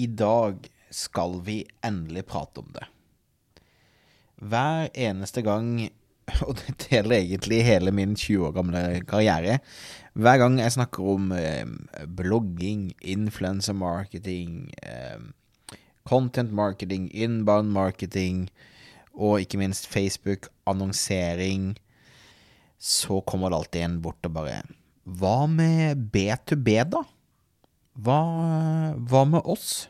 I dag skal vi endelig prate om det. Hver eneste gang, og det gjelder egentlig hele min 20 år gamle karriere, hver gang jeg snakker om eh, blogging, influencer marketing, eh, content marketing, inbound marketing og ikke minst Facebook, annonsering, så kommer det alltid en bort og bare Hva med B2B, da? Hva, hva med oss?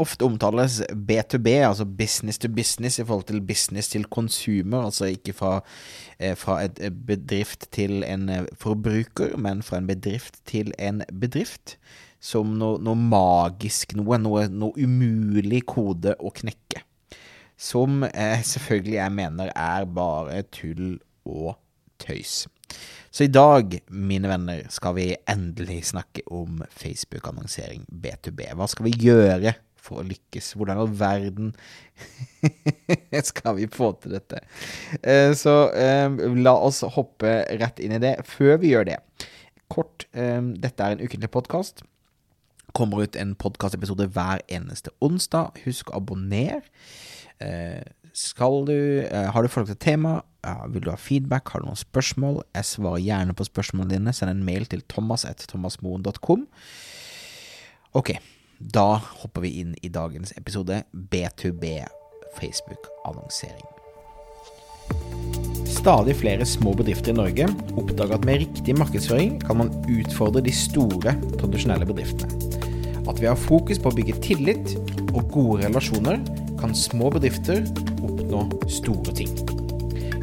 Ofte omtales B2B, altså business to business, i forhold til business til consumer. Altså ikke fra, eh, fra et bedrift til en eh, forbruker, men fra en bedrift til en bedrift. Som noe, noe magisk noe, noe, noe umulig kode å knekke. Som eh, selvfølgelig jeg mener er bare tull og tøys. Så i dag, mine venner, skal vi endelig snakke om Facebook-annonsering B2B. Hva skal vi gjøre for å lykkes? Hvordan i all verden skal vi få til dette? Eh, så eh, la oss hoppe rett inn i det. Før vi gjør det, kort, eh, dette er en ukentlig podkast. Kommer ut en podkastepisode hver eneste onsdag. Husk å abonnere. Skal du, har du forhold til tema, vil du ha feedback, har du noen spørsmål, jeg svarer gjerne på spørsmålene dine. Send en mail til thomas.thomasmoen.com. Ok, da hopper vi inn i dagens episode B2B Facebook-annonsering. Stadig flere små bedrifter i Norge oppdager at med riktig markedsføring kan man utfordre de store, tradisjonelle bedriftene. At vi har fokus på å bygge tillit og gode relasjoner, kan små bedrifter oppnå store ting.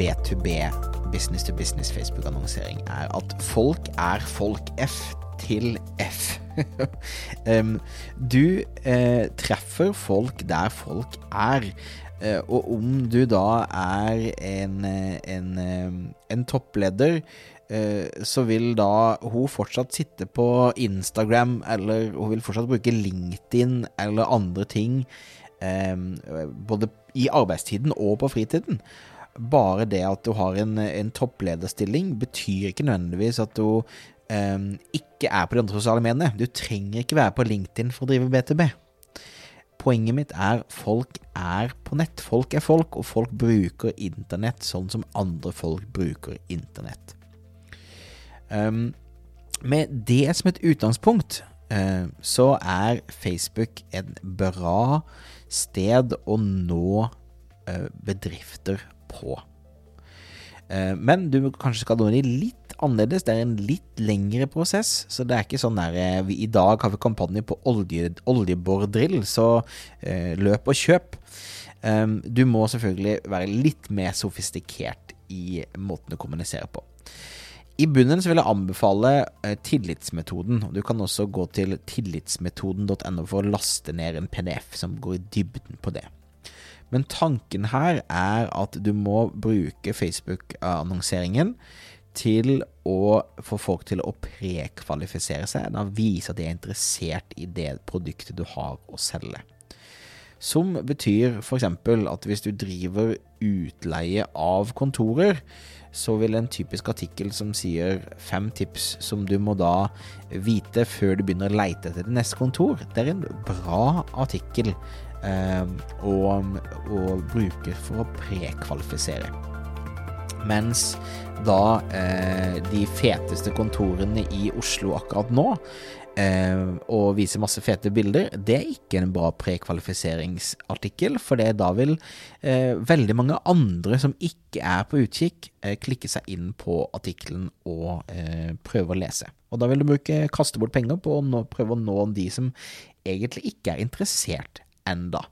B2B, business to business Facebook-annonsering, er at folk er folk. F til F. du eh, treffer folk der folk er. Uh, og om du da er en, en, en toppleder, uh, så vil da hun fortsatt sitte på Instagram, eller hun vil fortsatt bruke LinkedIn eller andre ting, både i arbeidstiden og på fritiden. Bare det at du har en, en topplederstilling, betyr ikke nødvendigvis at du um, ikke er på de andre sosiale mediene. Du trenger ikke være på LinkedIn for å drive B2B. Poenget mitt er folk er på nett. Folk er folk, og folk bruker internett sånn som andre folk bruker internett. Um, med det som et utgangspunkt, uh, så er Facebook en bra sted å nå uh, bedrifter på. Uh, men du kanskje skal de litt annerledes. Det er en litt lengre prosess. Så det er ikke sånn der uh, vi, I dag har vi kampanje på olje, oljebordrill, så løp og kjøp. Um, du må selvfølgelig være litt mer sofistikert i måten du kommuniserer på. I bunnen så vil jeg anbefale eh, tillitsmetoden. Du kan også gå til tillitsmetoden.no for å laste ned en PDF som går i dybden på det. Men tanken her er at du må bruke Facebook-annonseringen til å få folk til å prekvalifisere seg. Da vise at de er interessert i det produktet du har å selge. Som betyr f.eks. at hvis du driver utleie av kontorer, så vil en typisk artikkel som sier fem tips som du må da vite før du begynner å leite etter det neste kontor, det er en bra artikkel eh, å, å bruke for å prekvalifisere. Mens da eh, de feteste kontorene i Oslo akkurat nå eh, og viser masse fete bilder, det er ikke en bra prekvalifiseringsartikkel, for det da vil eh, veldig mange andre som ikke er på utkikk, eh, klikke seg inn på artikkelen og eh, prøve å lese. Og da vil du bruke, kaste bort penger på å prøve å nå de som egentlig ikke er interessert enda.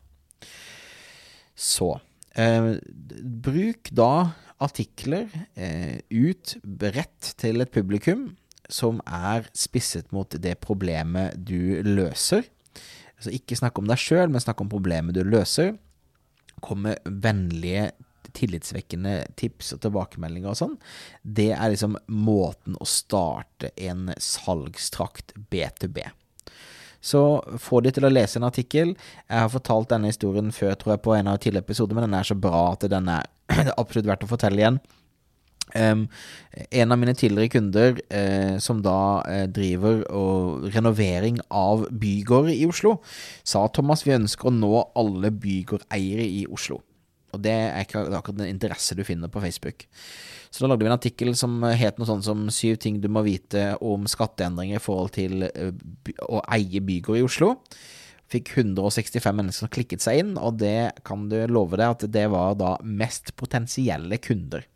Så eh, bruk da artikler eh, ut bredt til et publikum som er spisset mot det problemet du løser. Så ikke snakk om deg sjøl, men snakk om problemet du løser. Kom med vennlige, tillitsvekkende tips og tilbakemeldinger og sånn. Det er liksom måten å starte en salgstrakt B2B. Så få de til å lese en artikkel. Jeg har fortalt denne historien før, tror jeg, på en av tidligere episoder, men den er så bra at den er absolutt verdt å fortelle igjen. Um, en av mine tidligere kunder, uh, som da uh, driver og renovering av bygårder i Oslo, sa Thomas vi ønsker å nå alle bygårdeiere i Oslo. Og det er ikke akkurat den interesse du finner på Facebook. Så da lagde vi en artikkel som het noe sånt som syv ting du må vite om skatteendringer i forhold til uh, å eie bygård i Oslo. Fikk 165 mennesker som klikket seg inn, og det kan du love deg at det var da mest potensielle kunder.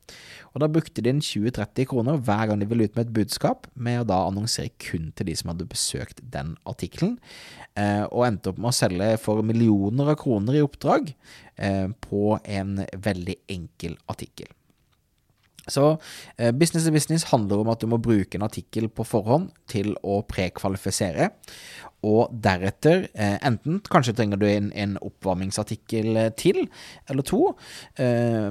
Og da brukte de 20-30 kroner hver gang de ville ut med et budskap, med å da annonsere kun til de som hadde besøkt den artikkelen, eh, og endte opp med å selge for millioner av kroner i oppdrag eh, på en veldig enkel artikkel. Så eh, business to business handler om at du må bruke en artikkel på forhånd til å prekvalifisere, og deretter, eh, enten kanskje trenger du en, en, oppvarmingsartikkel eh, til, eller to, eh,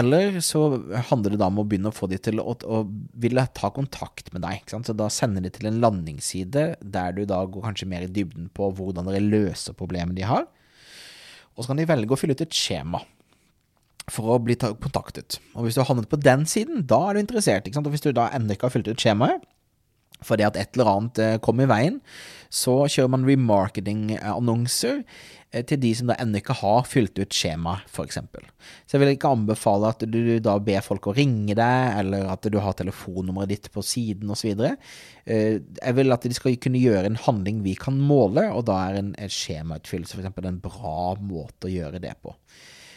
eller så handler det da om å begynne å få de til å, å ville ta kontakt med deg. Så da sender de til en landingsside der du da går kanskje mer i dybden på hvordan dere løser problemet de har. Og så kan de velge å fylle ut et skjema for å bli kontaktet. Og hvis du har havnet på den siden, da er du interessert. Og hvis du da ennå ikke har fylt ut skjemaet, fordi at et eller annet eh, kom i veien, så kjører man remarketing-annonser eh, til de som da ennå ikke har fylt ut skjemaet, f.eks. Så jeg vil ikke anbefale at du da ber folk å ringe deg, eller at du har telefonnummeret ditt på siden osv. Eh, jeg vil at de skal kunne gjøre en handling vi kan måle, og da er en skjemautfyllelse f.eks. en bra måte å gjøre det på.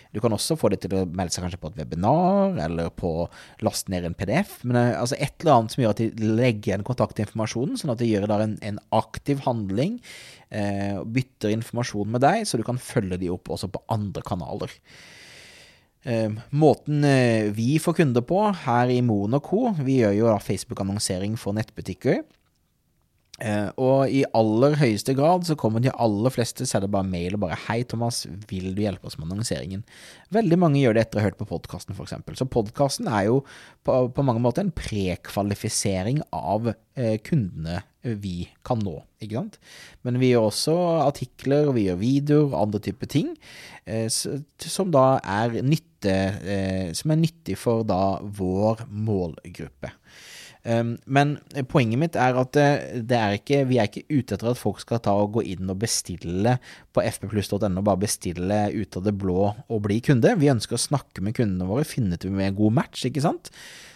Du kan også få dem til å melde seg kanskje på et webinar, eller på å laste ned en PDF. Men eh, altså et eller annet som gjør at de legger igjen kontaktinformasjonen, sånn at de gjør en, en aktiv handling, eh, bytter informasjon med deg, så du kan følge de opp også på andre kanaler. Eh, måten eh, vi får kunder på her i Moen Co., vi gjør jo Facebook-annonsering for nettbutikker. Uh, og i aller høyeste grad så kommer de aller fleste sender bare mail og bare 'Hei, Thomas, vil du hjelpe oss med annonseringen?' Veldig mange gjør det etter å ha hørt på podkasten, f.eks. Så podkasten er jo på, på, mange måter en prekvalifisering av uh, kundene vi kan nå, ikke sant. Men vi gjør også artikler, vi gjør videoer og andre typer ting uh, som da er nytte, som er nyttig for da vår målgruppe. Um, men poenget mitt er at eh, er ikke, vi er ikke ute etter at folk skal ta og gå inn og bestille på fppluss.no, bare bestille ut av det blå og bli kunde. Vi ønsker å snakke med kundene våre, finne ut om vi er en god match, ikke sant.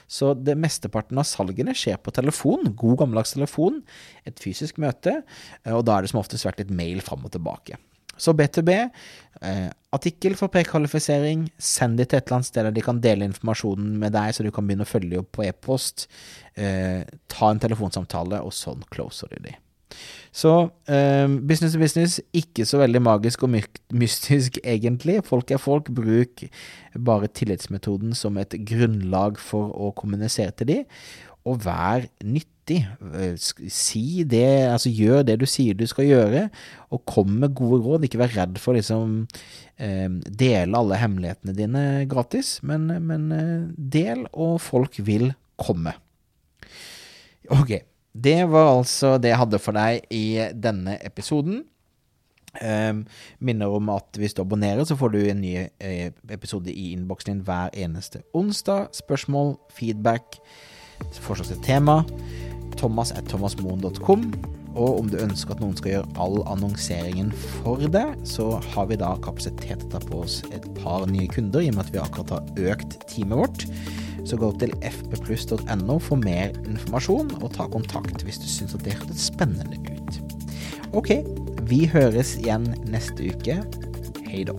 Så det mesteparten av salgene skjer på telefon, god gammeldags telefon, et fysisk møte, eh, og da er det som oftest vært litt mail fram og tilbake. Så B2B, eh, artikkel for prekvalifisering, send det til et eller annet sted der de kan dele informasjonen med deg, så du kan begynne å følge opp på e-post. Eh, ta en telefonsamtale, og sånn closer du de. Så eh, business to business, ikke så veldig magisk og mystisk egentlig. Folk er folk. Bruk bare tillitsmetoden som et grunnlag for å kommunisere til de, og vær nyttig. Eh, si det, altså gjør det du sier du skal gjøre, og kom med gode råd. Ikke vær redd for å liksom eh, dele alle hemmelighetene dine gratis, men, men eh, del, og folk vil komme. Ok, det var altså det jeg hadde for deg i denne episoden. Um, minner om at hvis du abonnerer, så får du en ny episode i innboksen din hver eneste onsdag. Spørsmål, feedback, forslag til tema Thomas at thomasmoen.com. Og om du ønsker at noen skal gjøre all annonseringen for deg, så har vi da kapasitet til å ta på oss et par nye kunder, i og med at vi akkurat har økt teamet vårt. Så gå til fppluss.no for mer informasjon, og ta kontakt hvis du syns det hørtes spennende ut. Ok, vi høres igjen neste uke. Hei da.